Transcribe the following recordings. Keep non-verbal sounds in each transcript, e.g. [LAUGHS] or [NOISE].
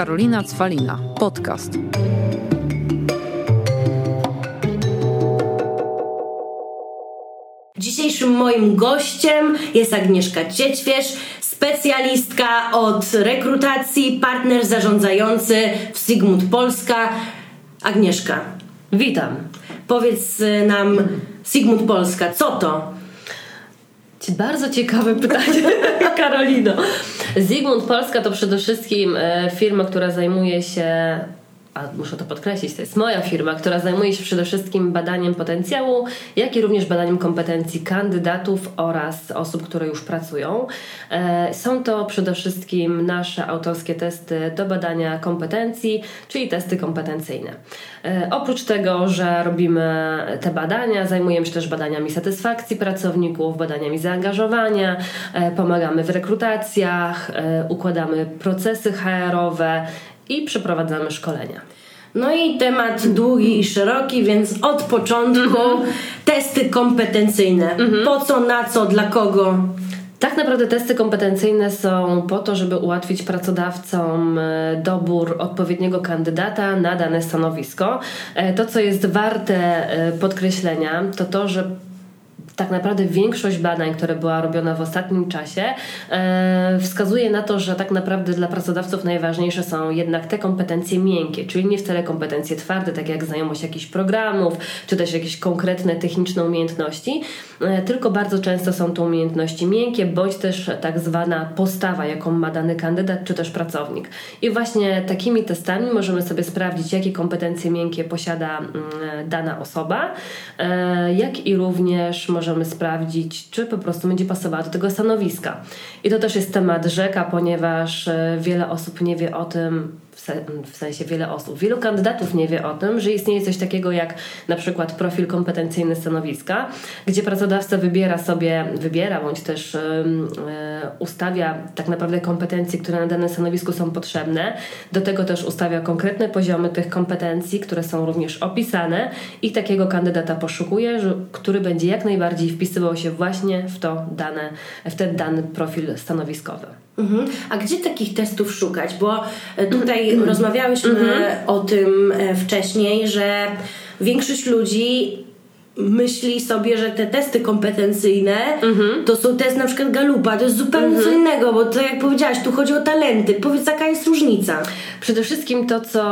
Karolina Cwalina. Podcast. Dzisiejszym moim gościem jest Agnieszka Ciećwierz, specjalistka od rekrutacji, partner zarządzający w Sigmund Polska. Agnieszka, witam. Powiedz nam, Sigmund Polska, co to? Bardzo ciekawe pytanie, [LAUGHS] Karolino. Zygmunt Polska to przede wszystkim e, firma, która zajmuje się a muszę to podkreślić, to jest moja firma, która zajmuje się przede wszystkim badaniem potencjału, jak i również badaniem kompetencji kandydatów oraz osób, które już pracują. E, są to przede wszystkim nasze autorskie testy do badania kompetencji, czyli testy kompetencyjne. E, oprócz tego, że robimy te badania, zajmujemy się też badaniami satysfakcji pracowników, badaniami zaangażowania, e, pomagamy w rekrutacjach, układamy procesy HR-owe, i przeprowadzamy szkolenia. No i temat długi i szeroki, więc od początku mm-hmm. testy kompetencyjne. Mm-hmm. Po co, na co, dla kogo? Tak naprawdę testy kompetencyjne są po to, żeby ułatwić pracodawcom e, dobór odpowiedniego kandydata na dane stanowisko. E, to, co jest warte e, podkreślenia, to to, że tak naprawdę większość badań, które była robiona w ostatnim czasie, e, wskazuje na to, że tak naprawdę dla pracodawców najważniejsze są jednak te kompetencje miękkie, czyli nie wcale kompetencje twarde, tak jak znajomość jakichś programów, czy też jakieś konkretne techniczne umiejętności, e, tylko bardzo często są to umiejętności miękkie, bądź też tak zwana postawa, jaką ma dany kandydat, czy też pracownik. I właśnie takimi testami możemy sobie sprawdzić, jakie kompetencje miękkie posiada mm, dana osoba, e, jak i również możemy możemy sprawdzić, czy po prostu będzie pasowała do tego stanowiska. I to też jest temat rzeka, ponieważ e, wiele osób nie wie o tym, w sensie wiele osób, wielu kandydatów nie wie o tym, że istnieje coś takiego jak na przykład profil kompetencyjny stanowiska, gdzie pracodawca wybiera sobie, wybiera bądź też yy, ustawia tak naprawdę kompetencje, które na danym stanowisku są potrzebne. Do tego też ustawia konkretne poziomy tych kompetencji, które są również opisane i takiego kandydata poszukuje, który będzie jak najbardziej wpisywał się właśnie w to dane, w ten dany profil stanowiskowy. Mhm. A gdzie takich testów szukać? Bo e, tutaj mhm. rozmawiałyśmy mhm. o tym e, wcześniej, że większość ludzi myśli sobie, że te testy kompetencyjne mhm. to są testy na przykład Galupa, to jest zupełnie mhm. co innego, bo to jak powiedziałaś, tu chodzi o talenty. Powiedz, jaka jest różnica? Przede wszystkim to, co,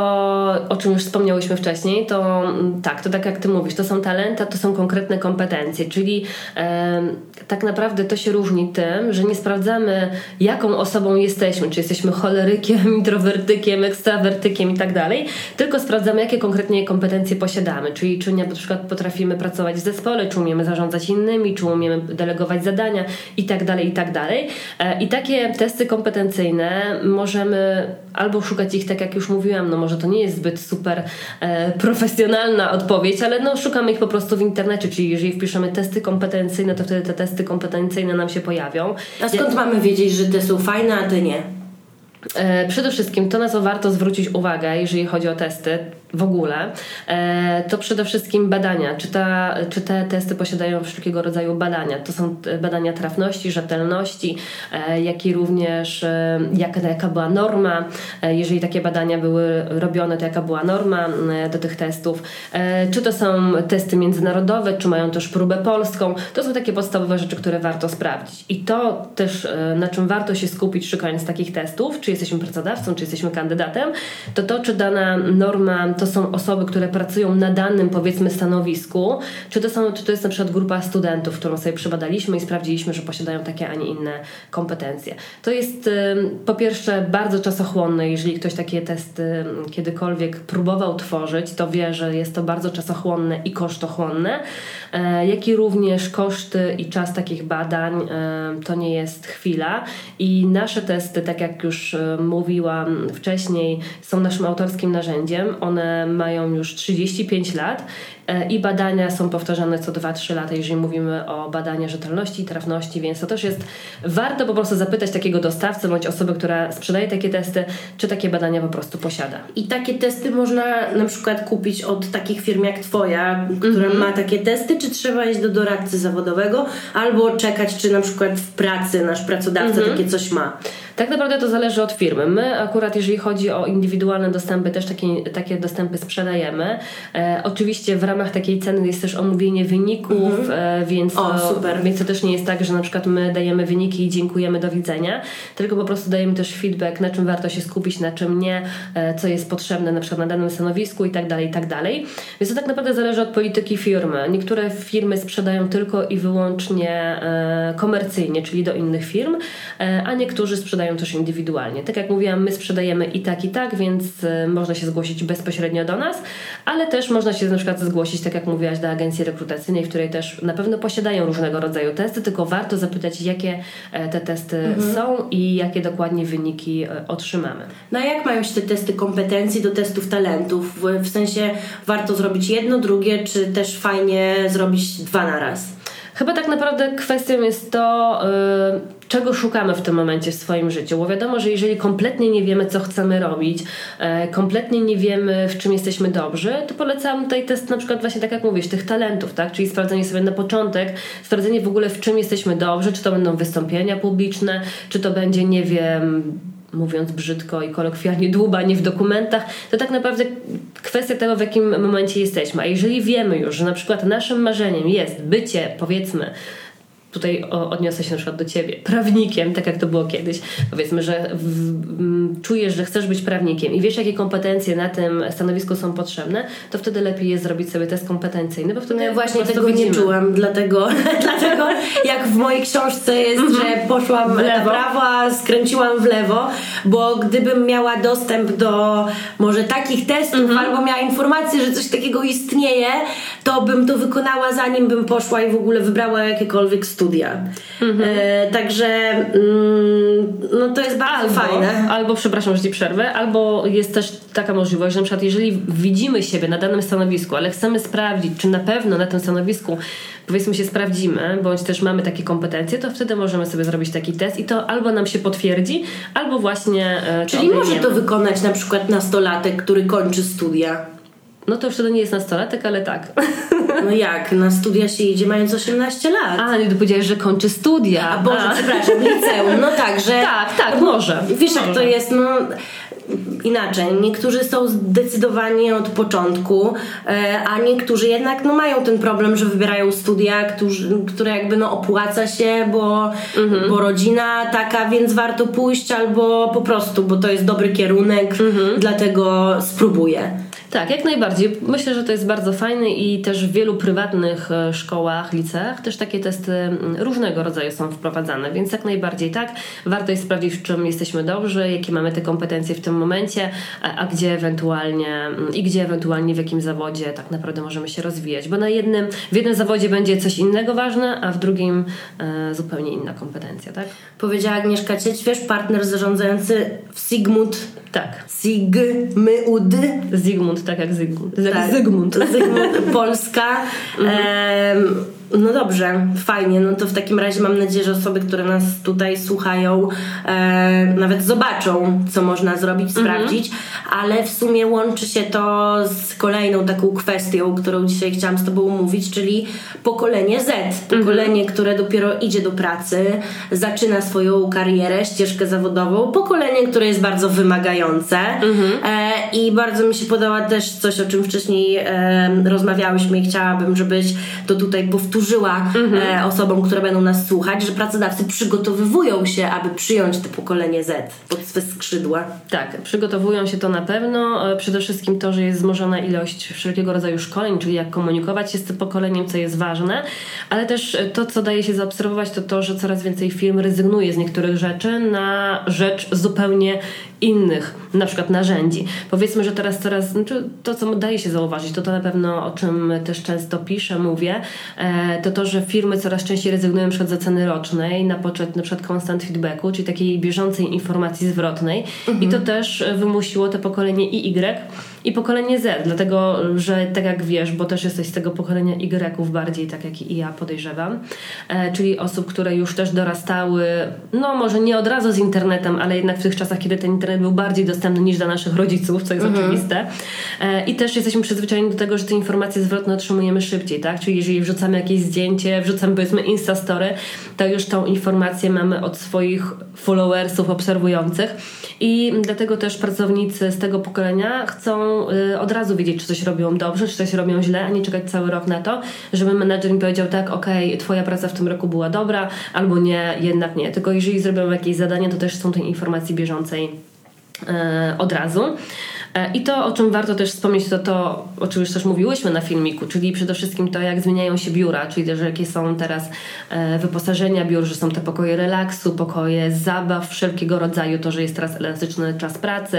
o czym już wspomniałyśmy wcześniej, to mm, tak, to tak jak ty mówisz, to są talenty, to są konkretne kompetencje, czyli e, tak naprawdę to się różni tym, że nie sprawdzamy, jaką osobą jesteśmy, czy jesteśmy cholerykiem, [LAUGHS] introwertykiem, ekstrawertykiem i tak dalej, tylko sprawdzamy, jakie konkretnie kompetencje posiadamy, czyli czy na przykład potrafimy pracować pracować w zespole, czy umiemy zarządzać innymi, czy umiemy delegować zadania i tak dalej, i tak dalej. E, I takie testy kompetencyjne możemy albo szukać ich, tak jak już mówiłam, no może to nie jest zbyt super e, profesjonalna odpowiedź, ale no szukamy ich po prostu w internecie, czyli jeżeli wpiszemy testy kompetencyjne, to wtedy te testy kompetencyjne nam się pojawią. A skąd mamy wiedzieć, że te są fajne, a te nie? E, przede wszystkim to, na co warto zwrócić uwagę, jeżeli chodzi o testy w ogóle, e, to przede wszystkim badania. Czy, ta, czy te testy posiadają wszelkiego rodzaju badania? To są badania trafności, rzetelności, e, jak i również jaka, jaka była norma. Jeżeli takie badania były robione, to jaka była norma do tych testów? Czy to są testy międzynarodowe, czy mają też próbę polską? To są takie podstawowe rzeczy, które warto sprawdzić. I to też, na czym warto się skupić, szukając takich testów, czy jesteśmy pracodawcą, czy jesteśmy kandydatem, to to, czy dana norma to są osoby, które pracują na danym powiedzmy stanowisku, czy to, są, czy to jest na przykład grupa studentów, którą sobie przebadaliśmy i sprawdziliśmy, że posiadają takie, a nie inne kompetencje. To jest po pierwsze bardzo czasochłonne, jeżeli ktoś takie testy kiedykolwiek próbował tworzyć, to wie, że jest to bardzo czasochłonne i kosztochłonne, e, jak i również koszty i czas takich badań e, to nie jest chwila i nasze testy, tak jak już mówiłam wcześniej, są naszym autorskim narzędziem. One mają już 35 lat i badania są powtarzane co 2-3 lata, jeżeli mówimy o badaniach rzetelności i trafności, więc to też jest warto po prostu zapytać takiego dostawcę bądź osoby, która sprzedaje takie testy, czy takie badania po prostu posiada. I takie testy można na przykład kupić od takich firm jak Twoja, która Mhm. ma takie testy, czy trzeba iść do doradcy zawodowego, albo czekać, czy na przykład w pracy nasz pracodawca Mhm. takie coś ma. Tak naprawdę to zależy od firmy. My akurat, jeżeli chodzi o indywidualne dostępy, też takie, takie dostępy sprzedajemy. E, oczywiście w ramach takiej ceny jest też omówienie wyników, e, więc, O, to, więc to też nie jest tak, że na przykład my dajemy wyniki i dziękujemy, do widzenia, tylko po prostu dajemy też feedback, na czym warto się skupić, na czym nie, e, co jest potrzebne na przykład na danym stanowisku i tak dalej, i tak dalej. Więc to tak naprawdę zależy od polityki firmy. Niektóre firmy sprzedają tylko i wyłącznie e, komercyjnie, czyli do innych firm, a niektórzy sprzedają też indywidualnie. Tak jak mówiłam, my sprzedajemy i tak, i tak, więc można się zgłosić bezpośrednio do nas, ale też można się na przykład zgłosić, tak jak mówiłaś, do agencji rekrutacyjnej, w której też na pewno posiadają różnego rodzaju testy, tylko warto zapytać, jakie e, te testy są i jakie dokładnie wyniki e, otrzymamy. No a jak mają się te testy kompetencji do testów talentów? W, sensie warto zrobić jedno, drugie, czy też fajnie zrobić dwa na raz? Chyba tak naprawdę kwestią jest to, y, czego szukamy w tym momencie w swoim życiu. Bo wiadomo, że jeżeli kompletnie nie wiemy, co chcemy robić, e, kompletnie nie wiemy, w czym jesteśmy dobrzy, to polecam tutaj test na przykład właśnie tak jak mówisz, tych talentów, tak? Czyli sprawdzenie sobie na początek, sprawdzenie w ogóle w czym jesteśmy dobrzy, czy to będą wystąpienia publiczne, czy to będzie, nie wiem, mówiąc brzydko i kolokwialnie, dłubanie w dokumentach, to tak naprawdę kwestia tego, w jakim momencie jesteśmy. A jeżeli wiemy już, że na przykład naszym marzeniem jest bycie, powiedzmy, tutaj odniosę się na przykład do ciebie, prawnikiem, tak jak to było kiedyś. Powiedzmy, że w, m, czujesz, że chcesz być prawnikiem i wiesz, jakie kompetencje na tym stanowisku są potrzebne, to wtedy lepiej jest zrobić sobie test kompetencyjny, bo wtedy No ja właśnie po prostu tego nie widzimy. czułam, dlatego, [LAUGHS] dlatego jak w mojej książce jest, że poszłam W lewo. na prawo, a skręciłam w lewo, bo gdybym miała dostęp do może takich testów albo miała informację, że coś takiego istnieje, to bym to wykonała zanim bym poszła i w ogóle wybrała jakiekolwiek studia. E, także mm, no to jest bardzo Albo, fajne. albo, przepraszam, że ci przerwę, albo jest też taka możliwość, że na przykład jeżeli widzimy siebie na danym stanowisku, ale chcemy sprawdzić, czy na pewno na tym stanowisku powiedzmy się sprawdzimy, bądź też mamy takie kompetencje, to wtedy możemy sobie zrobić taki test i to albo nam się potwierdzi, albo właśnie e, Czyli może to wykonać na przykład nastolatek, który kończy studia. No to już wtedy nie jest nastolatek, ale tak. [LAUGHS] No jak? Na studia się idzie mając 18 lat. A, nie powiedziałeś, że kończy studia. A Boże, A. przepraszam, liceum. No tak, że... Tak, tak, może. Wiesz jak Może. to jest, no inaczej. Niektórzy są zdecydowani od początku, e, a niektórzy jednak no, mają ten problem, że wybierają studia, którzy, które jakby no opłaca się, bo, Mhm. bo rodzina taka, więc warto pójść albo po prostu, bo to jest dobry kierunek, Mhm. dlatego spróbuję. Tak, jak najbardziej. Myślę, że to jest bardzo fajne i też w wielu prywatnych e, szkołach, liceach też takie testy różnego rodzaju są wprowadzane, więc jak najbardziej tak. Warto jest sprawdzić, w czym jesteśmy dobrzy, jakie mamy te kompetencje w tym momencie, a, a gdzie ewentualnie i gdzie ewentualnie w jakim zawodzie tak naprawdę możemy się rozwijać, bo na jednym, w jednym zawodzie będzie coś innego ważne, a w drugim e, zupełnie inna kompetencja, tak? Powiedziała Agnieszka Cieć, partner zarządzający w Sigmund Tak. Sigmund Zygmunt, tak jak Zygmunt. Tak. Zygmunt. Zygmunt Polska. Em, no dobrze, fajnie. No to w takim razie mam nadzieję, że osoby, które nas tutaj słuchają, e, nawet zobaczą, co można zrobić, sprawdzić, ale w sumie łączy się to z kolejną taką kwestią, którą dzisiaj chciałam z Tobą omówić, czyli pokolenie Z. Pokolenie, które dopiero idzie do pracy, zaczyna swoją karierę, ścieżkę zawodową. Pokolenie, które jest bardzo wymagające. E, I bardzo mi się podoba też coś, o czym wcześniej e, rozmawiałyśmy i chciałabym, żebyś to tutaj powtórzyła e, osobom, które będą nas słuchać, że pracodawcy przygotowywują się, aby przyjąć to pokolenie Z pod swe skrzydła. Tak, przygotowują się to na pewno. E, Przede wszystkim to, że jest wzmożona ilość wszelkiego rodzaju szkoleń, czyli jak komunikować się z tym pokoleniem, co jest ważne, ale też e, to, co daje się zaobserwować, to to, że coraz więcej firm rezygnuje z niektórych rzeczy na rzecz zupełnie innych, na przykład narzędzi. Powiedzmy, że teraz coraz, znaczy to, co daje się zauważyć, to to na pewno, o czym też często piszę, mówię, e, to to, że firmy coraz częściej rezygnują na przykład z oceny rocznej na poczet na przykład constant feedbacku, czyli takiej bieżącej informacji zwrotnej i to też e, wymusiło to pokolenie IY, i pokolenie Z, dlatego, że tak jak wiesz, bo też jesteś z tego pokolenia Y bardziej, tak jak i ja podejrzewam, e, czyli osób, które już też dorastały, no może nie od razu z internetem, ale jednak w tych czasach, kiedy ten internet był bardziej dostępny niż dla naszych rodziców, co jest mhm. oczywiste. E, I też jesteśmy przyzwyczajeni do tego, że te informacje zwrotne otrzymujemy szybciej, tak? Czyli jeżeli wrzucamy jakieś zdjęcie, wrzucamy powiedzmy Instastory, to już tą informację mamy od swoich followersów obserwujących i dlatego też pracownicy z tego pokolenia chcą y, od razu wiedzieć, czy coś robią dobrze, czy coś robią źle, a nie czekać cały rok na to, żeby menadżer mi powiedział tak, okej, okay, twoja praca w tym roku była dobra, albo nie, jednak nie. Tylko jeżeli zrobią jakieś zadanie, to też są tej informacji bieżącej y, od razu. E, I to, o czym warto też wspomnieć, to to, o czym już też mówiłyśmy na filmiku, czyli przede wszystkim to, jak zmieniają się biura, czyli też jakie są teraz e, wyposażenia biur, że są te pokoje relaksu, pokoje zabaw wszelkiego rodzaju, to, że jest teraz elastyczny czas pracy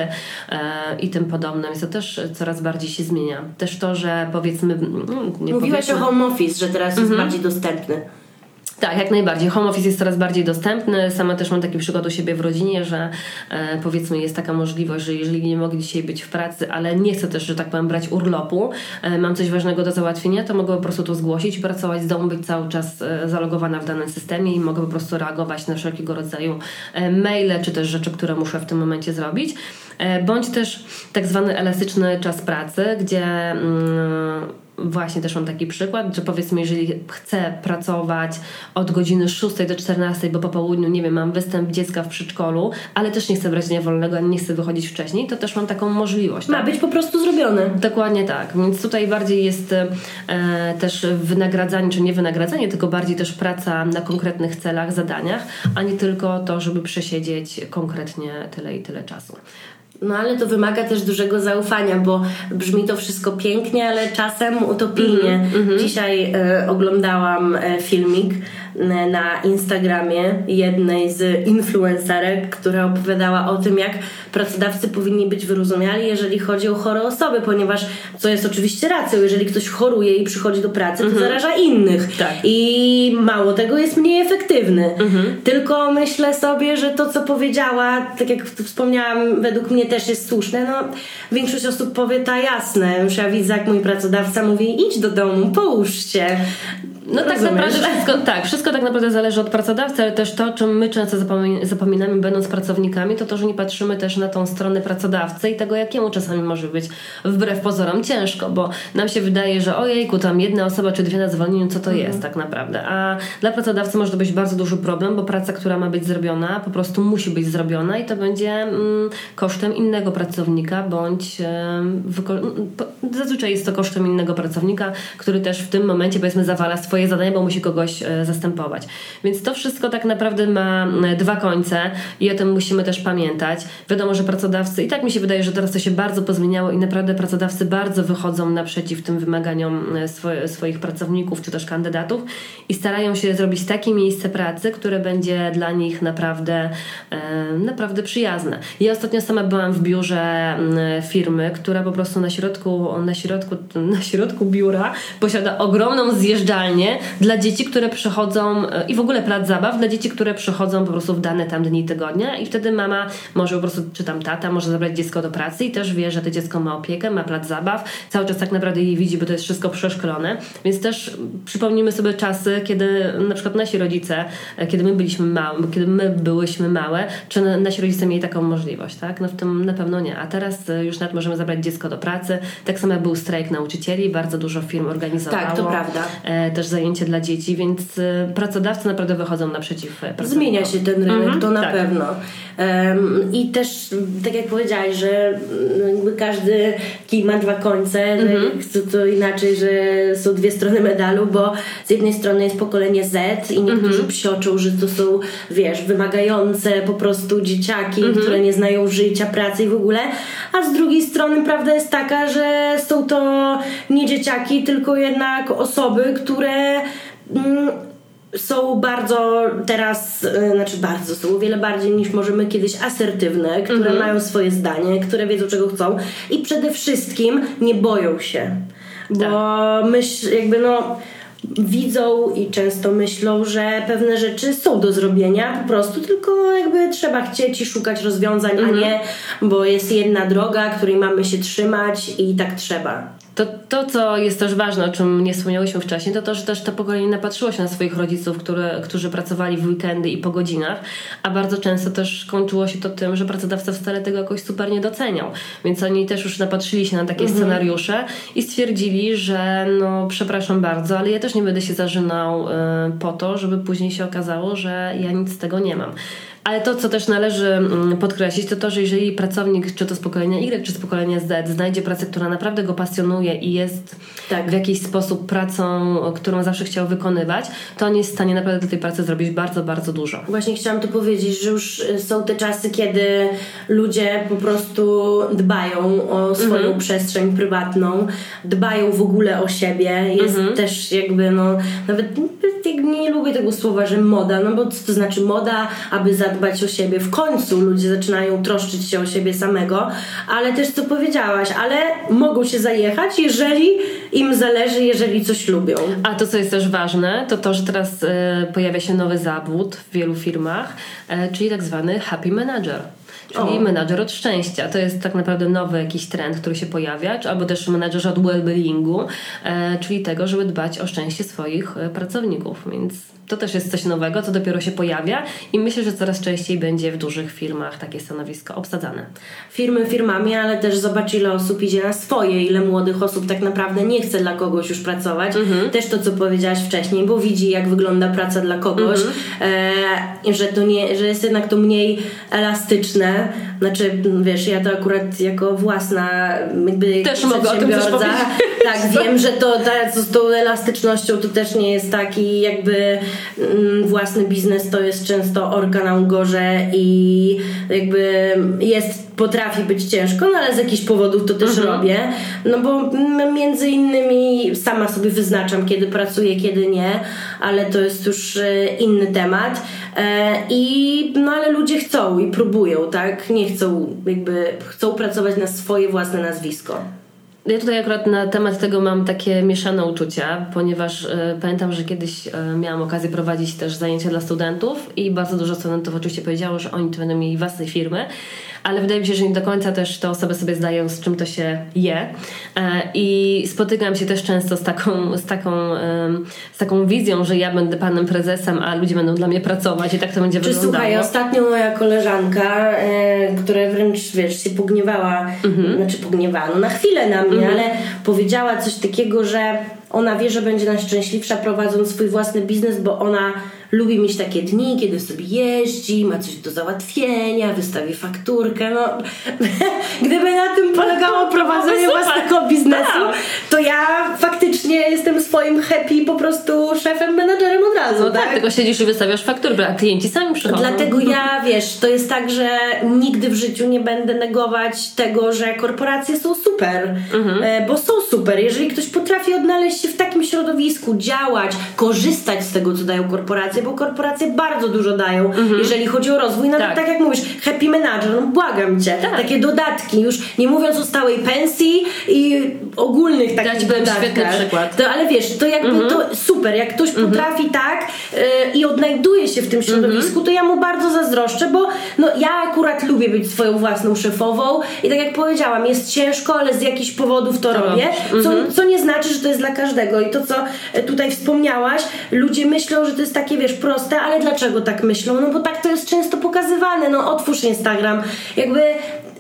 e, i tym podobne, więc to też coraz bardziej się zmienia. Też to, że powiedzmy... Mm, nie Mówiłaś powiedzmy, o home office, że teraz jest mhm. bardziej dostępny. Tak, jak najbardziej. Home office jest coraz bardziej dostępny. Sama też mam taki przykład u siebie w rodzinie, że e, powiedzmy jest taka możliwość, że jeżeli nie mogę dzisiaj być w pracy, ale nie chcę też, że tak powiem, brać urlopu, e, mam coś ważnego do załatwienia, to mogę po prostu to zgłosić, pracować z domu, być cały czas e, zalogowana w danym systemie i mogę po prostu reagować na wszelkiego rodzaju e, maile, czy też rzeczy, które muszę w tym momencie zrobić. E, bądź też tak zwany elastyczny czas pracy, gdzie mm, właśnie też mam taki przykład, że powiedzmy, jeżeli chcę pracować od godziny 6 do 14, bo po południu, nie wiem, mam występ dziecka w przedszkolu, ale też nie chcę brać dnia wolnego, ani nie chcę wychodzić wcześniej, to też mam taką możliwość. Ma tak? być po prostu zrobione. Dokładnie tak. Więc tutaj bardziej jest e, też wynagradzanie, czy nie wynagradzanie, tylko bardziej też praca na konkretnych celach, zadaniach, a nie tylko to, żeby przesiedzieć konkretnie tyle i tyle czasu. No ale to wymaga też dużego zaufania, bo brzmi to wszystko pięknie, ale czasem utopijnie. Mm -hmm. Dzisiaj e, oglądałam e, filmik na Instagramie jednej z influencerek, która opowiadała o tym, jak pracodawcy powinni być wyrozumiali, jeżeli chodzi o chore osoby, ponieważ co jest oczywiście racją, jeżeli ktoś choruje i przychodzi do pracy, to mhm. zaraża innych. Tak. I mało tego jest mniej efektywny. Mhm. Tylko myślę sobie, że to, co powiedziała, tak jak wspomniałam, według mnie też jest słuszne. No, większość osób powie, ta jasne. Już ja widzę, jak mój pracodawca mówi, idź do domu, połóż się. No tak naprawdę wszystko, tak, wszystko tak naprawdę zależy od pracodawcy, ale też to, o czym my często zapominamy będąc pracownikami, to to, że nie patrzymy też na tą stronę pracodawcy i tego, jakiemu czasami może być wbrew pozorom ciężko, bo nam się wydaje, że ojejku, tam jedna osoba czy dwie na zwolnieniu, co to mhm. jest tak naprawdę. A dla pracodawcy może to być bardzo duży problem, bo praca, która ma być zrobiona, po prostu musi być zrobiona i to będzie mm, kosztem innego pracownika, bądź mm, zazwyczaj jest to kosztem innego pracownika, który też w tym momencie powiedzmy zawala swoje zadanie, bo musi kogoś e, zastępować. Więc to wszystko tak naprawdę ma dwa końce i o tym musimy też pamiętać. Wiadomo, że pracodawcy, i tak mi się wydaje, że teraz to się bardzo pozmieniało i naprawdę pracodawcy bardzo wychodzą naprzeciw tym wymaganiom e, swoje, swoich pracowników czy też kandydatów i starają się zrobić takie miejsce pracy, które będzie dla nich naprawdę, e, naprawdę przyjazne. Ja ostatnio sama byłam w biurze firmy, która po prostu na środku, na środku, na środku biura posiada ogromną zjeżdżalnię dla dzieci, które przychodzą e, i w ogóle plac zabaw dla dzieci, które przychodzą po prostu w dane tam dni tygodnia i wtedy mama może po prostu, czy tam tata może zabrać dziecko do pracy i też wie, że to dziecko ma opiekę, ma plac zabaw, cały czas tak naprawdę je widzi, bo to jest wszystko przeszkolone, więc też przypomnimy sobie czasy, kiedy na przykład nasi rodzice, e, kiedy my byliśmy małe, kiedy my byłyśmy małe, czy nasi rodzice mieli taką możliwość, tak? No w tym na pewno nie, a teraz e, już nawet możemy zabrać dziecko do pracy, tak samo jak był strajk nauczycieli, bardzo dużo firm organizowało. Tak, to prawda. Też zajęcie dla dzieci, więc pracodawcy naprawdę wychodzą naprzeciw e, Zmienia się ten rynek, -hmm, to na tak. pewno. Um, I też, tak jak powiedziałaś, że mm, jakby każdy kij ma dwa końce, mm -hmm. to inaczej, że są dwie strony medalu, bo z jednej strony jest pokolenie Z i niektórzy -hmm. psioczą, że to są, wiesz, wymagające po prostu dzieciaki, -hmm. które nie znają życia, pracy i w ogóle, a z drugiej strony prawda jest taka, że są to nie dzieciaki, tylko jednak osoby, które mm, są bardzo teraz, y, znaczy bardzo, są o wiele bardziej niż możemy kiedyś asertywne, które -hmm. mają swoje zdanie, które wiedzą czego chcą i przede wszystkim nie boją się. Bo tak. myśl, jakby no widzą i często myślą, że pewne rzeczy są do zrobienia po prostu, tylko jakby trzeba chcieć i szukać rozwiązań, a nie, bo jest jedna droga, której mamy się trzymać i tak trzeba. To, to, co jest też ważne, o czym nie wspomniałyśmy wcześniej, to to, że też to pokolenie napatrzyło się na swoich rodziców, które, którzy pracowali w weekendy i po godzinach, a bardzo często też kończyło się to tym, że pracodawca wcale tego jakoś super nie doceniał. Więc oni też już napatrzyli się na takie mhm. scenariusze i stwierdzili, że no przepraszam bardzo, ale ja też nie będę się zażynał y, po to, żeby później się okazało, że ja nic z tego nie mam. Ale to, co też należy mm, podkreślić, to to, że jeżeli pracownik, czy to z pokolenia Y, czy z pokolenia Z, znajdzie pracę, która naprawdę go pasjonuje i jest tak. w jakiś sposób pracą, którą zawsze chciał wykonywać, to on jest w stanie naprawdę do tej pracy zrobić bardzo, bardzo dużo. Właśnie chciałam tu powiedzieć, że już są te czasy, kiedy ludzie po prostu dbają o swoją mhm. przestrzeń prywatną, dbają w ogóle o siebie. Jest mhm. też jakby, no, nawet nie lubię tego słowa, że moda, no bo co to znaczy moda, aby za zadbać o siebie. W końcu ludzie zaczynają troszczyć się o siebie samego, ale też co powiedziałaś, ale mogą się zajechać, jeżeli im zależy, jeżeli coś lubią. A to, co jest też ważne, to to, że teraz y, pojawia się nowy zawód w wielu firmach, y, czyli tak zwany happy manager czyli o. menadżer od szczęścia. To jest tak naprawdę nowy jakiś trend, który się pojawia, albo też menadżer od well-beingu, e, czyli tego, żeby dbać o szczęście swoich e, pracowników. Więc to też jest coś nowego, co dopiero się pojawia i myślę, że coraz częściej będzie w dużych firmach takie stanowisko obsadzane. Firmy firmami, ale też zobacz ile osób idzie na swoje, ile młodych osób tak naprawdę nie chce dla kogoś już pracować. Mhm. Też to, co powiedziałaś wcześniej, bo widzi jak wygląda praca dla kogoś, mhm. e, że, to nie, że jest jednak to mniej elastyczne. Znaczy, wiesz, ja to akurat jako własna jakby też mogę o tym też Tak, wiem, że to z tą elastycznością to też nie jest taki jakby Mm, własny biznes to jest często orka na ugorze i jakby jest, potrafi być ciężko, no ale z jakichś powodów to też mhm. robię, no bo między innymi sama sobie wyznaczam, kiedy pracuję, kiedy nie, ale to jest już e, inny temat e, i no ale ludzie chcą i próbują, tak? Nie chcą jakby, chcą pracować na swoje własne nazwisko. Ja tutaj akurat na temat tego mam takie mieszane uczucia, ponieważ e, pamiętam, że kiedyś e, miałam okazję prowadzić też zajęcia dla studentów i bardzo dużo studentów oczywiście powiedziało, że oni to będą mieli własne firmy, ale wydaje mi się, że nie do końca też te osoby sobie zdają, z czym to się je. E, I spotykam się też często z taką, z taką, z taką wizją, że ja będę panem prezesem, a ludzie będą dla mnie pracować i tak to będzie Czy wyglądało. Słuchaj, ostatnio moja koleżanka, e, która wręcz, wiesz, się pogniewała, mhm. znaczy pogniewała, no na chwilę na mnie, mhm. ale powiedziała coś takiego, że ona wie, że będzie najszczęśliwsza prowadząc swój własny biznes, bo ona lubi mieć takie dni, kiedy sobie jeździ, ma coś do załatwienia, wystawi fakturkę. No, [LAUGHS] gdyby na tym polegało prowadzenie własnego biznesu, tak. to ja faktycznie jestem swoim happy po prostu szefem, menadżerem od razu. No tak, tak? tylko siedzisz i wystawiasz fakturę, a klienci sami przychodzą. Dlatego ja, wiesz, to jest tak, że nigdy w życiu nie będę negować tego, że korporacje są super, mhm. E, bo są super. Jeżeli ktoś potrafi odnaleźć się w takim środowisku, działać, korzystać z tego, co dają korporacje, korporacje, bo korporacje bardzo dużo dają, mhm. jeżeli chodzi o rozwój. Nawet tak. tak jak mówisz, happy manager, no błagam cię. Tak. Takie dodatki, już nie mówiąc o stałej pensji i ogólnych takich Dać dodatkach. świetny przykład. To, ale wiesz, to jakby mhm. to super, jak ktoś mhm. potrafi tak yy, i odnajduje się w tym środowisku, mhm. to ja mu bardzo zazdroszczę, bo no, ja akurat lubię być swoją własną szefową i tak jak powiedziałam, jest ciężko, ale z jakichś powodów to, to robię, co, mhm. co nie znaczy, że to jest dla każdego i to, co tutaj wspomniałaś, ludzie myślą, że to jest takie, wiesz, wiesz, proste, ale dlaczego tak myślą? No bo tak to jest często pokazywane. No otwórz Instagram. Jakby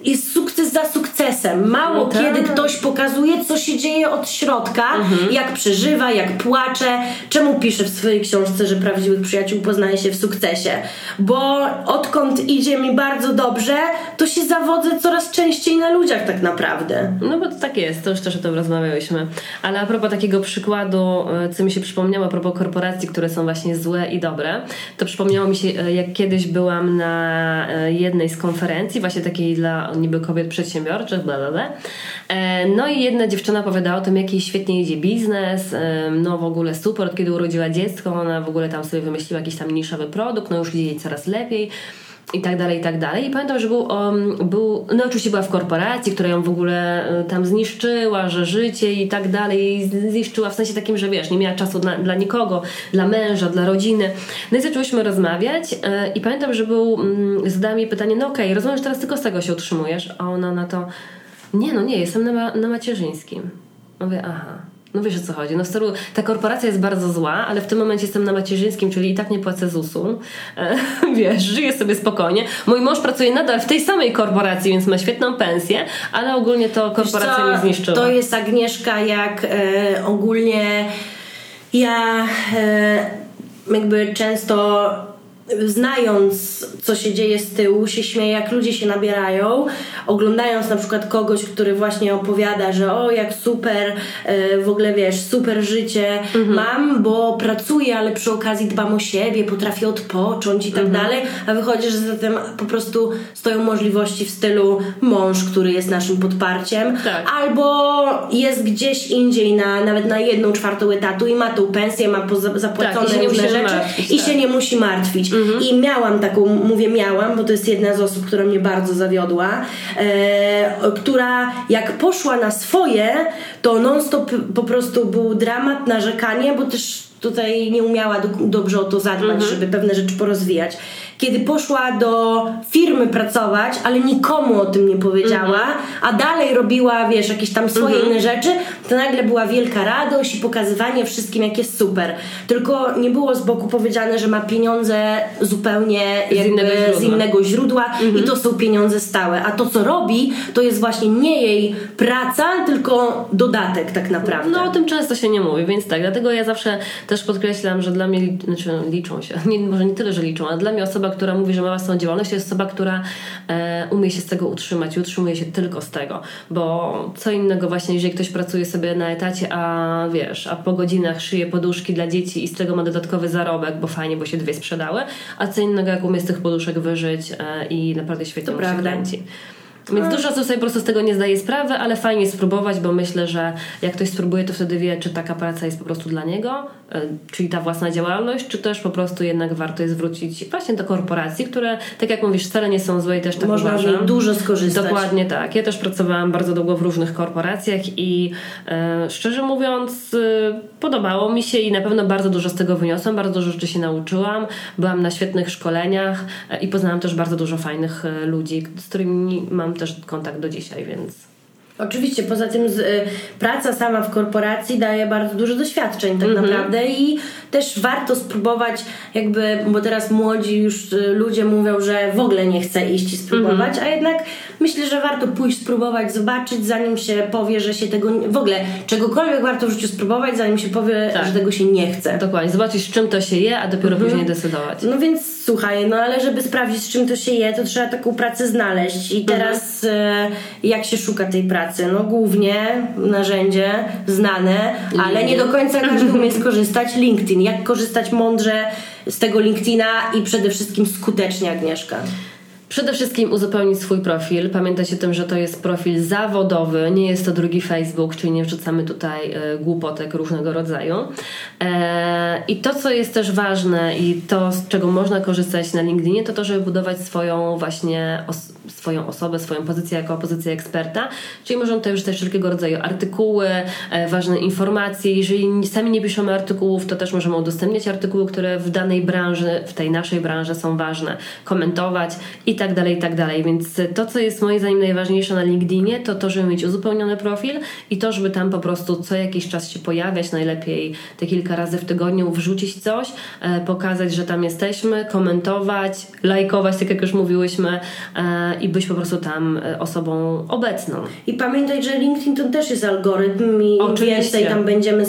jest sukces za sukcesem. Mało no tak. kiedy ktoś pokazuje, co się dzieje od środka, mhm. jak przeżywa, jak płacze. Czemu pisze w swojej książce, że prawdziwych przyjaciół poznaje się w sukcesie? Bo odkąd idzie mi bardzo dobrze, to się zawodzę coraz częściej na ludziach tak naprawdę. No bo to tak jest, to już też o tym rozmawiałyśmy. Ale a propos takiego przykładu, e, co mi się przypomniało, a propos korporacji, które są właśnie złe i dobre, to przypomniało mi się, e, jak kiedyś byłam na e, jednej z konferencji, właśnie takiej dla niby kobiet przedsiębiorczych, bla, bla, bla. E, no i jedna dziewczyna opowiadała o tym, jaki świetnie idzie biznes, e, no w ogóle super, kiedy urodziła dziecko, ona w ogóle tam sobie wymyśliła jakiś tam niszowy produkt, no już idzie jej coraz lepiej. I tak dalej, i tak dalej. I pamiętam, że był, um, był, no oczywiście była w korporacji, która ją w ogóle y, tam zniszczyła, że życie i tak dalej, zniszczyła w sensie takim, że wiesz, nie miała czasu dla, dla nikogo, dla męża, dla rodziny. No i zaczęłyśmy rozmawiać y, i pamiętam, że był, y, zadała mi pytanie, no okej, okay, rozumiem, że teraz tylko z tego się utrzymujesz, a ona na to, nie, no nie, jestem na, na macierzyńskim. Mówię, aha. No wiesz o co chodzi. No stylu, ta korporacja jest bardzo zła, ale w tym momencie jestem na macierzyńskim, czyli i tak nie płacę ZUS-u. E, [LAUGHS] wiesz, żyję sobie spokojnie. Mój mąż pracuje nadal w tej samej korporacji, więc ma świetną pensję, ale ogólnie to korporacja mnie zniszczyła. To jest Agnieszka, jak e, ogólnie ja e, jakby często znając, co się dzieje z tyłu, się śmieję, jak ludzie się nabierają, oglądając na przykład kogoś, który właśnie opowiada, że o, jak super, e, w ogóle wiesz, super życie mhm. mam, bo pracuję, ale przy okazji dbam o siebie, potrafię odpocząć i tak mhm. dalej, a wychodzi, że za tym po prostu stoją możliwości w stylu mąż, który jest naszym podparciem, tak. albo jest gdzieś indziej na, nawet na jedną czwartą etatu i ma tą pensję, ma zapłacone tak, różne rzeczy i tak. się nie musi martwić. Mhm. I miałam taką, mówię miałam, bo to jest jedna z osób, która mnie bardzo zawiodła, e, która jak poszła na swoje, to non-stop po prostu był dramat, narzekanie, bo też tutaj nie umiała do, dobrze o to zadbać, mhm. żeby pewne rzeczy porozwijać kiedy poszła do firmy pracować, ale nikomu o tym nie powiedziała, mhm. a dalej robiła, wiesz, jakieś tam swoje mhm. inne rzeczy, to nagle była wielka radość i pokazywanie wszystkim, jak jest super. Tylko nie było z boku powiedziane, że ma pieniądze zupełnie z innego źródła, z innego źródła mhm. i to są pieniądze stałe. A to, co robi, to jest właśnie nie jej praca, tylko dodatek tak naprawdę. No o tym często się nie mówi, więc tak, dlatego ja zawsze też podkreślam, że dla mnie, znaczy liczą się, [LAUGHS] nie, może nie tyle, że liczą, ale dla mnie osoba, która mówi, że ma własną działalność, jest osoba, która e, umie się z tego utrzymać i utrzymuje się tylko z tego, bo co innego właśnie, jeżeli ktoś pracuje sobie na etacie, a wiesz, a po godzinach szyje poduszki dla dzieci i z tego ma dodatkowy zarobek, bo fajnie, bo się dwie sprzedały, a co innego, jak umie z tych poduszek wyżyć e, i naprawdę świetnie to się kręci. Więc dużo osób sobie po prostu z tego nie zdaje sprawy, ale fajnie spróbować, bo myślę, że jak ktoś spróbuje, to wtedy wie, czy taka praca jest po prostu dla niego, e, czyli ta własna działalność, czy też po prostu jednak warto jest wrócić właśnie do korporacji, które, tak jak mówisz, wcale nie są złe i też tak Można uważam. dużo skorzystać. Dokładnie tak. Ja też pracowałam bardzo długo w różnych korporacjach i e, szczerze mówiąc e, podobało mi się i na pewno bardzo dużo z tego wyniosłam, bardzo dużo rzeczy się nauczyłam. Byłam na świetnych szkoleniach e, i poznałam też bardzo dużo fajnych e, ludzi, z którymi mam też kontakt do dzisiaj, więc. Oczywiście, poza tym z, y, praca sama w korporacji daje bardzo dużo doświadczeń tak mm -hmm. naprawdę i też warto spróbować jakby, bo teraz młodzi już y, ludzie mówią, że w ogóle nie chce iść i spróbować, mm -hmm. a jednak myślę, że warto pójść spróbować, zobaczyć zanim się powie, że się tego, w ogóle czegokolwiek warto w życiu spróbować, zanim się powie, tak. że tego się nie chce. Dokładnie, zobaczyć z czym to się je, a dopiero mm -hmm. później decydować. No więc słuchaj, no ale żeby sprawdzić z czym to się je, to trzeba taką pracę znaleźć i mhm. teraz y, jak się szuka tej pracy? pracy? No głównie narzędzie znane, ale nie do końca każdy umie [LAUGHS] skorzystać. LinkedIn. Jak korzystać mądrze z tego LinkedIna i przede wszystkim skutecznie, Agnieszka? Przede wszystkim uzupełnić swój profil. Pamiętajcie o tym, że to jest profil zawodowy, nie jest to drugi Facebook, czyli nie wrzucamy tutaj e, głupotek różnego rodzaju. E, I to, co jest też ważne i to, z czego można korzystać na LinkedInie, to to, żeby budować swoją właśnie os swoją osobę, swoją pozycję jako pozycję eksperta. Czyli możemy tutaj wrzucać wszelkiego rodzaju artykuły, e, ważne informacje. Jeżeli sami nie piszemy artykułów, to też możemy udostępniać artykuły, które w danej branży, w tej naszej branży są ważne, komentować i tak dalej, i tak dalej. Więc to, co jest moim zdaniem najważniejsze na LinkedInie, to to, żeby mieć uzupełniony profil i to, żeby tam po prostu co jakiś czas się pojawiać, najlepiej te kilka razy w tygodniu, wrzucić coś, e, pokazać, że tam jesteśmy, komentować, lajkować, tak jak już mówiłyśmy e, i być po prostu tam osobą obecną. I pamiętaj, że LinkedIn to też jest algorytm i im więcej tam będziemy,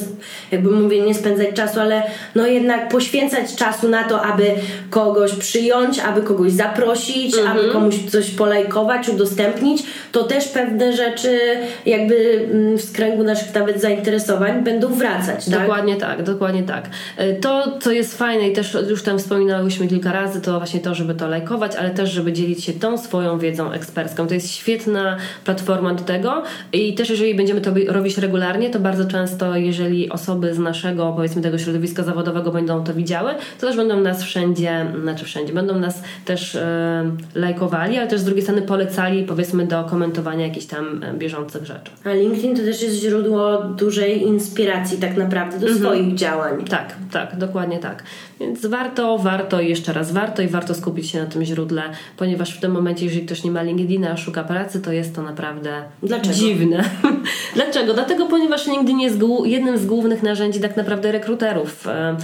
jakby mówię, nie spędzać czasu, ale no jednak poświęcać czasu na to, aby kogoś przyjąć, aby kogoś zaprosić, aby Mhm. komuś coś polajkować, udostępnić, to też pewne rzeczy jakby mm, w skręgu naszych nawet zainteresowań będą wracać, tak? Dokładnie tak, dokładnie tak. E, To, co jest fajne i też już tam wspominałyśmy kilka razy, to właśnie to, żeby to lajkować, ale też, żeby dzielić się tą swoją wiedzą ekspercką. To jest świetna platforma do tego i też jeżeli będziemy to robić regularnie, to bardzo często, jeżeli osoby z naszego, powiedzmy tego środowiska zawodowego będą to widziały, to też będą nas wszędzie, znaczy wszędzie, będą nas też e, lajkowali, ale też z drugiej strony polecali, powiedzmy, do komentowania jakichś tam e, bieżących rzeczy. A LinkedIn to też jest źródło dużej inspiracji tak naprawdę do swoich działań. Tak, tak, dokładnie tak. Więc warto, warto i jeszcze raz warto i warto skupić się na tym źródle, ponieważ w tym momencie, jeżeli ktoś nie ma LinkedIna, a szuka pracy, to jest to naprawdę Dlaczego? dziwne. [LAUGHS] Dlaczego? Dlatego, ponieważ LinkedIn jest jednym z głównych narzędzi tak naprawdę rekruterów. E,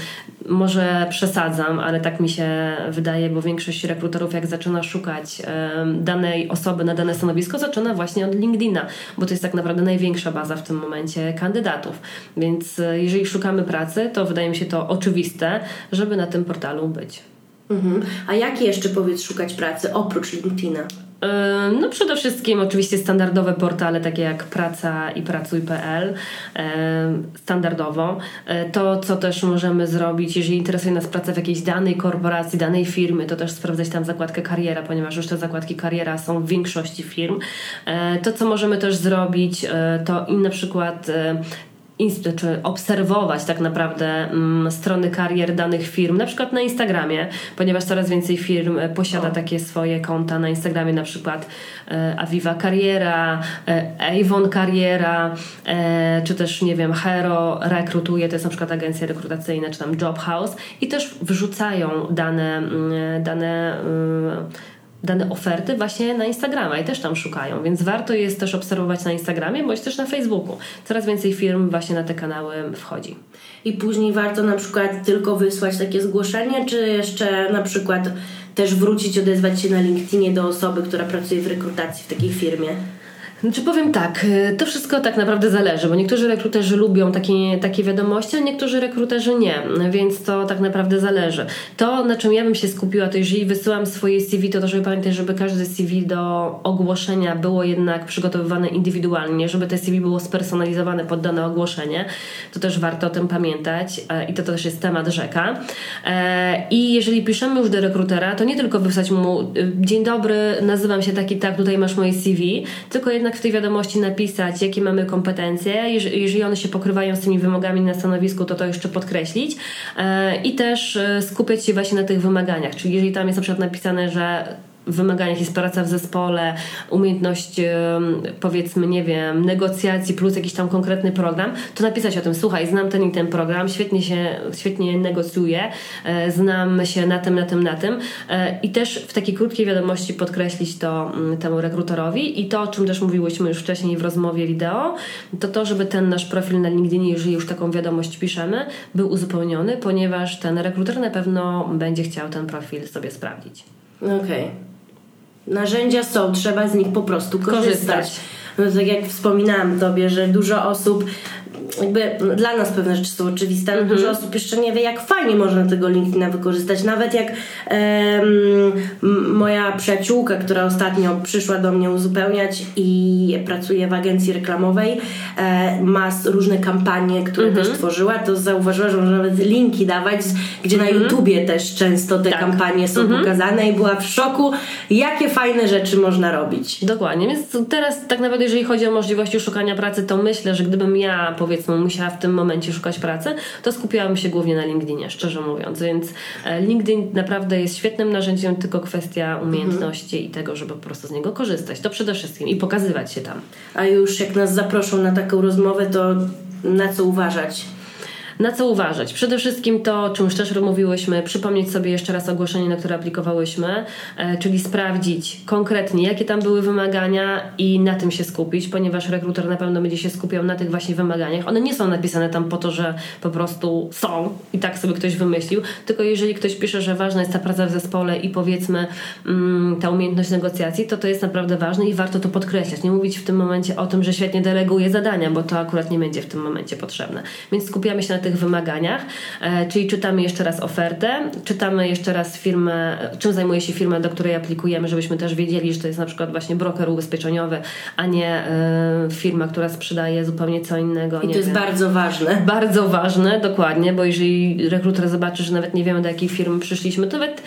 Może przesadzam, ale tak mi się wydaje, bo większość rekruterów jak zaczyna szukać e, danej osoby na dane stanowisko, zaczyna właśnie od LinkedIna, bo to jest tak naprawdę największa baza w tym momencie kandydatów. Więc e, jeżeli szukamy pracy, to wydaje mi się to oczywiste, żeby na tym portalu być. Mhm. A jak jeszcze powiedz szukać pracy oprócz LinkedIna? E, No przede wszystkim oczywiście standardowe portale takie jak Praca i Pracuj.pl e, standardowo. E, To co też możemy zrobić, jeżeli interesuje nas praca w jakiejś danej korporacji, danej firmy, to też sprawdzać tam zakładkę kariera, ponieważ już te zakładki kariera są w większości firm. To co możemy też zrobić to i na przykład czy obserwować tak naprawdę mm, strony karier danych firm, na przykład na Instagramie, ponieważ coraz więcej firm e, posiada takie swoje konta na Instagramie, na przykład e, Aviva Kariera, e, Avon Kariera, e, czy też nie wiem, Hero rekrutuje, to jest na przykład agencja rekrutacyjna, czy tam Job House i też wrzucają dane, mm, dane mm, dane oferty właśnie na Instagrama i też tam szukają, więc warto jest też obserwować na Instagramie bądź też na Facebooku. Coraz więcej firm właśnie na te kanały wchodzi. I później warto na przykład tylko wysłać takie zgłoszenie, czy jeszcze na przykład też wrócić, odezwać się na LinkedInie do osoby, która pracuje w rekrutacji w takiej firmie? Znaczy powiem tak, y, to wszystko tak naprawdę zależy, bo niektórzy rekruterzy lubią takie, takie wiadomości, a niektórzy rekruterzy nie, więc to tak naprawdę zależy. To, na czym ja bym się skupiła, to jeżeli wysyłam swoje CV, to to żeby pamiętać, żeby każde CV do ogłoszenia było jednak przygotowywane indywidualnie, żeby te CV było spersonalizowane pod dane ogłoszenie, to też warto o tym pamiętać e, i to też jest temat rzeka. E, I jeżeli piszemy już do rekrutera, to nie tylko wysłać mu y, dzień dobry, nazywam się tak i tak, tutaj masz moje CV, tylko jednak w tej wiadomości napisać, jakie mamy kompetencje, jeż- jeżeli one się pokrywają z tymi wymogami na stanowisku, to to jeszcze podkreślić. E, i też e, skupiać się właśnie na tych wymaganiach, czyli jeżeli tam jest na przykład napisane, że wymaganiach jest praca w zespole, umiejętność powiedzmy, nie wiem, negocjacji plus jakiś tam konkretny program, to napisać o tym, słuchaj, znam ten i ten program, świetnie się, świetnie negocjuję, e, znam się na tym, na tym, na tym e, i też w takiej krótkiej wiadomości podkreślić to mm, temu rekrutorowi i to, o czym też mówiłyśmy już wcześniej w rozmowie wideo, to to, żeby ten nasz profil na LinkedInie, jeżeli już taką wiadomość piszemy, był uzupełniony, ponieważ ten rekruter na pewno będzie chciał ten profil sobie sprawdzić. Okej. Narzędzia są, trzeba z nich po prostu korzystać. Korzystać. No, tak jak wspominałam Tobie, że dużo osób, jakby dla nas pewne rzeczy są oczywiste, ale dużo osób jeszcze nie wie, jak fajnie można tego LinkedIna wykorzystać. Nawet jak em, moja przyjaciółka, która ostatnio przyszła do mnie uzupełniać i pracuje w agencji reklamowej, e, ma różne kampanie, które też tworzyła, to zauważyła, że można nawet linki dawać, gdzie na YouTubie też często te Tak. kampanie są pokazane i była w szoku, jakie fajne rzeczy można robić. Dokładnie, więc teraz tak naprawdę jeżeli chodzi o możliwości szukania pracy, to myślę, że gdybym ja powiedzmy musiała w tym momencie szukać pracy, to skupiałabym się głównie na LinkedInie, szczerze mówiąc, więc e, LinkedIn naprawdę jest świetnym narzędziem, tylko kwestia umiejętności i tego, żeby po prostu z niego korzystać, to przede wszystkim i pokazywać się tam. A już jak nas zaproszą na taką rozmowę, to na co uważać? Na co uważać? Przede wszystkim to, czym już też mówiłyśmy, przypomnieć sobie jeszcze raz ogłoszenie, na które aplikowałyśmy, e, czyli sprawdzić konkretnie, jakie tam były wymagania i na tym się skupić, ponieważ rekruter na pewno będzie się skupiał na tych właśnie wymaganiach. One nie są napisane tam po to, że po prostu są i tak sobie ktoś wymyślił, tylko jeżeli ktoś pisze, że ważna jest ta praca w zespole i powiedzmy mm, ta umiejętność negocjacji, to to jest naprawdę ważne i warto to podkreślać. Nie mówić w tym momencie o tym, że świetnie deleguje zadania, bo to akurat nie będzie w tym momencie potrzebne. Więc skupiamy się na tych tych wymaganiach, e, czyli czytamy jeszcze raz ofertę, czytamy jeszcze raz firmę, czym zajmuje się firma, do której aplikujemy, żebyśmy też wiedzieli, że to jest na przykład właśnie broker ubezpieczeniowy, a nie e, firma, która sprzedaje zupełnie co innego. I to jest wiem. bardzo ważne. Bardzo ważne, dokładnie, bo jeżeli rekruter zobaczy, że nawet nie wiemy do jakiej firmy przyszliśmy, to nawet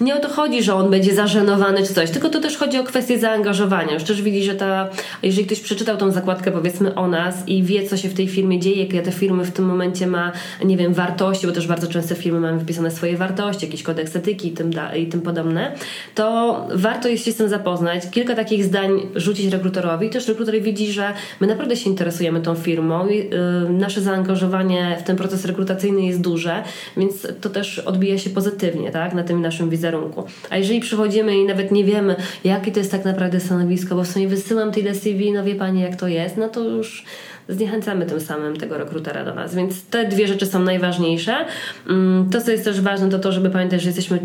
nie o to chodzi, że on będzie zażenowany czy coś, tylko to też chodzi o kwestię zaangażowania. Już też widzi, że ta, jeżeli ktoś przeczytał tą zakładkę powiedzmy o nas i wie, co się w tej firmie dzieje, jakie te firmy w tym momencie ma, nie wiem, wartości, bo też bardzo często firmy mamy wpisane swoje wartości, jakiś kodeks etyki i tym, da, i tym podobne, to warto jest się z tym zapoznać. Kilka takich zdań rzucić rekrutorowi i też rekruter widzi, że my naprawdę się interesujemy tą firmą i yy, nasze zaangażowanie w ten proces rekrutacyjny jest duże, więc to też odbija się pozytywnie, tak, na tym naszym wizerunku wizerunku. A jeżeli przychodzimy i nawet nie wiemy, jakie to jest tak naprawdę stanowisko, bo w sumie wysyłam tej CV, no wie Pani jak to jest, no to już zniechęcamy tym samym tego rekrutera do nas. Więc te dwie rzeczy są najważniejsze. Mm, to, co jest też ważne, to to, żeby pamiętać, że jesteśmy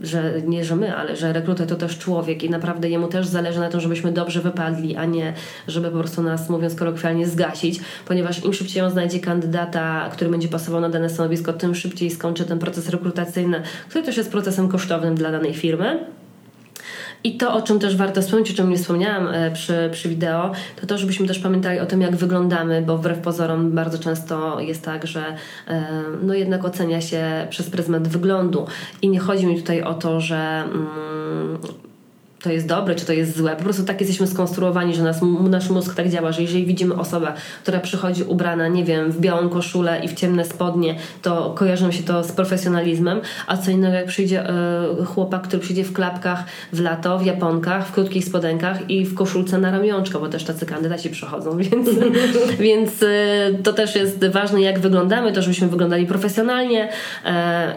że nie, że my, ale że rekruter to też człowiek i naprawdę jemu też zależy na tym, żebyśmy dobrze wypadli, a nie żeby po prostu nas, mówiąc kolokwialnie, zgasić, ponieważ im szybciej on znajdzie kandydata, który będzie pasował na dane stanowisko, tym szybciej skończy ten proces rekrutacyjny, który też jest procesem kosztownym dla danej firmy. I to, o czym też warto wspomnieć, o czym nie wspomniałam e, przy, przy wideo, to to, żebyśmy też pamiętali o tym, jak wyglądamy, bo wbrew pozorom bardzo często jest tak, że e, no jednak ocenia się przez pryzmat wyglądu. I nie chodzi mi tutaj o to, że. Mm, to jest dobre, czy to jest złe. Po prostu tak jesteśmy skonstruowani, że nas, nasz mózg tak działa, że jeżeli widzimy osobę, która przychodzi ubrana, nie wiem, w białą koszulę i w ciemne spodnie, to kojarzy się to z profesjonalizmem, a co innego jak przyjdzie y, chłopak, który przyjdzie w klapkach w lato, w japonkach, w krótkich spodenkach i w koszulce na ramionczko, bo też tacy kandydaci przychodzą, [LAUGHS] więc, więc y, to też jest ważne, jak wyglądamy, to żebyśmy wyglądali profesjonalnie y,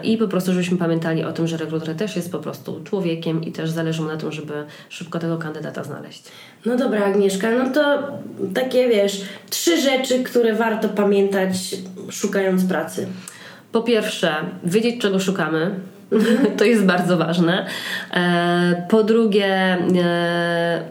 i po prostu żebyśmy pamiętali o tym, że rekruter też jest po prostu człowiekiem i też zależy mu na tym, żeby żeby szybko tego kandydata znaleźć. No dobra, Agnieszka, no to takie wiesz, trzy rzeczy, które warto pamiętać szukając pracy. Po pierwsze, wiedzieć czego szukamy. Mhm. [LAUGHS] to jest bardzo ważne. E, po drugie, e,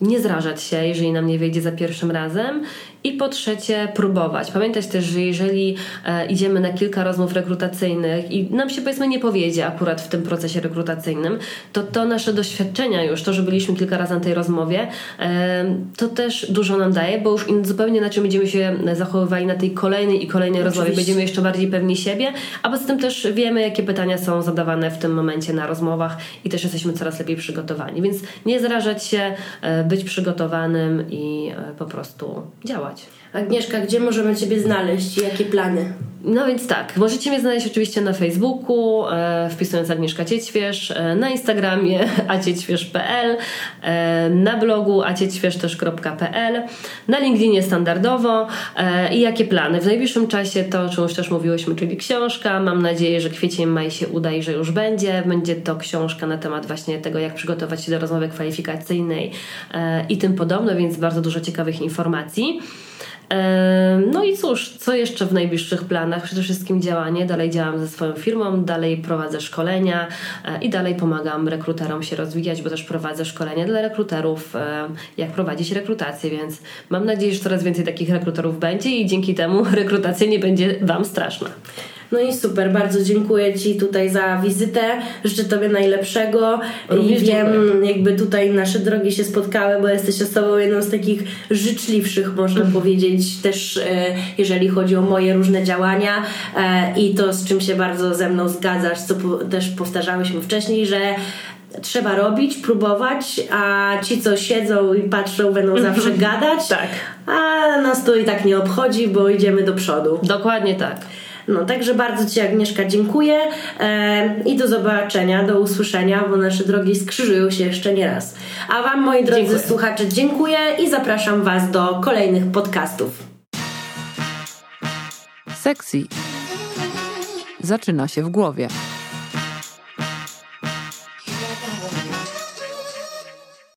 nie zrażać się, jeżeli nam nie wyjdzie za pierwszym razem i po trzecie, próbować. Pamiętać też, że jeżeli e, idziemy na kilka rozmów rekrutacyjnych i nam się powiedzmy nie powiedzie akurat w tym procesie rekrutacyjnym, to to nasze doświadczenia już, to, że byliśmy kilka razy na tej rozmowie, e, to też dużo nam daje, bo już zupełnie inaczej będziemy się zachowywali na tej kolejnej i kolejnej Oczywiście. rozmowie. Będziemy jeszcze bardziej pewni siebie, a poza tym też wiemy, jakie pytania są zadawane w tym momencie na rozmowach i też jesteśmy coraz lepiej przygotowani. Więc nie zrażać się, e, być przygotowanym i e, po prostu działać. понимать. Agnieszka, gdzie możemy Ciebie znaleźć i jakie plany? No więc tak, możecie mnie znaleźć oczywiście na Facebooku, e, wpisując Agnieszka Ciećwierz, e, na Instagramie [LAUGHS] aciećwierz.pl, e, na blogu aciećwierz.pl, na LinkedInie standardowo e, i jakie plany. W najbliższym czasie to, o czym już też mówiłyśmy, czyli książka. Mam nadzieję, że kwiecień, maj się uda i że już będzie. Będzie to książka na temat właśnie tego, jak przygotować się do rozmowy kwalifikacyjnej e, i tym podobne, więc bardzo dużo ciekawych informacji. No i cóż, co jeszcze w najbliższych planach? Przede wszystkim działanie. Dalej działam ze swoją firmą, dalej prowadzę szkolenia e, i dalej pomagam rekruterom się rozwijać, bo też prowadzę szkolenia dla rekruterów, jak prowadzić rekrutację, więc mam nadzieję, że coraz więcej takich rekruterów będzie i dzięki temu [LAUGHS] rekrutacja nie będzie Wam straszna. No i super, bardzo dziękuję Ci tutaj za wizytę. Życzę Tobie najlepszego. Również I wiem, dziękuję. jakby tutaj nasze drogi się spotkały, bo jesteś osobą jedną z takich życzliwszych, można mm. powiedzieć, też e, jeżeli chodzi o moje różne działania e, i to, z czym się bardzo ze mną zgadzasz, co też powtarzałyśmy wcześniej, że trzeba robić, próbować, a ci, co siedzą i patrzą, będą zawsze gadać. tak. A nas to i tak nie obchodzi, bo idziemy do przodu. Dokładnie tak. No, także bardzo Ci Agnieszka dziękuję e, i do zobaczenia, do usłyszenia, bo nasze drogi skrzyżują się jeszcze nie raz. A Wam, moi drodzy dziękuję. słuchacze, dziękuję i zapraszam Was do kolejnych podcastów. Sexy zaczyna się w głowie.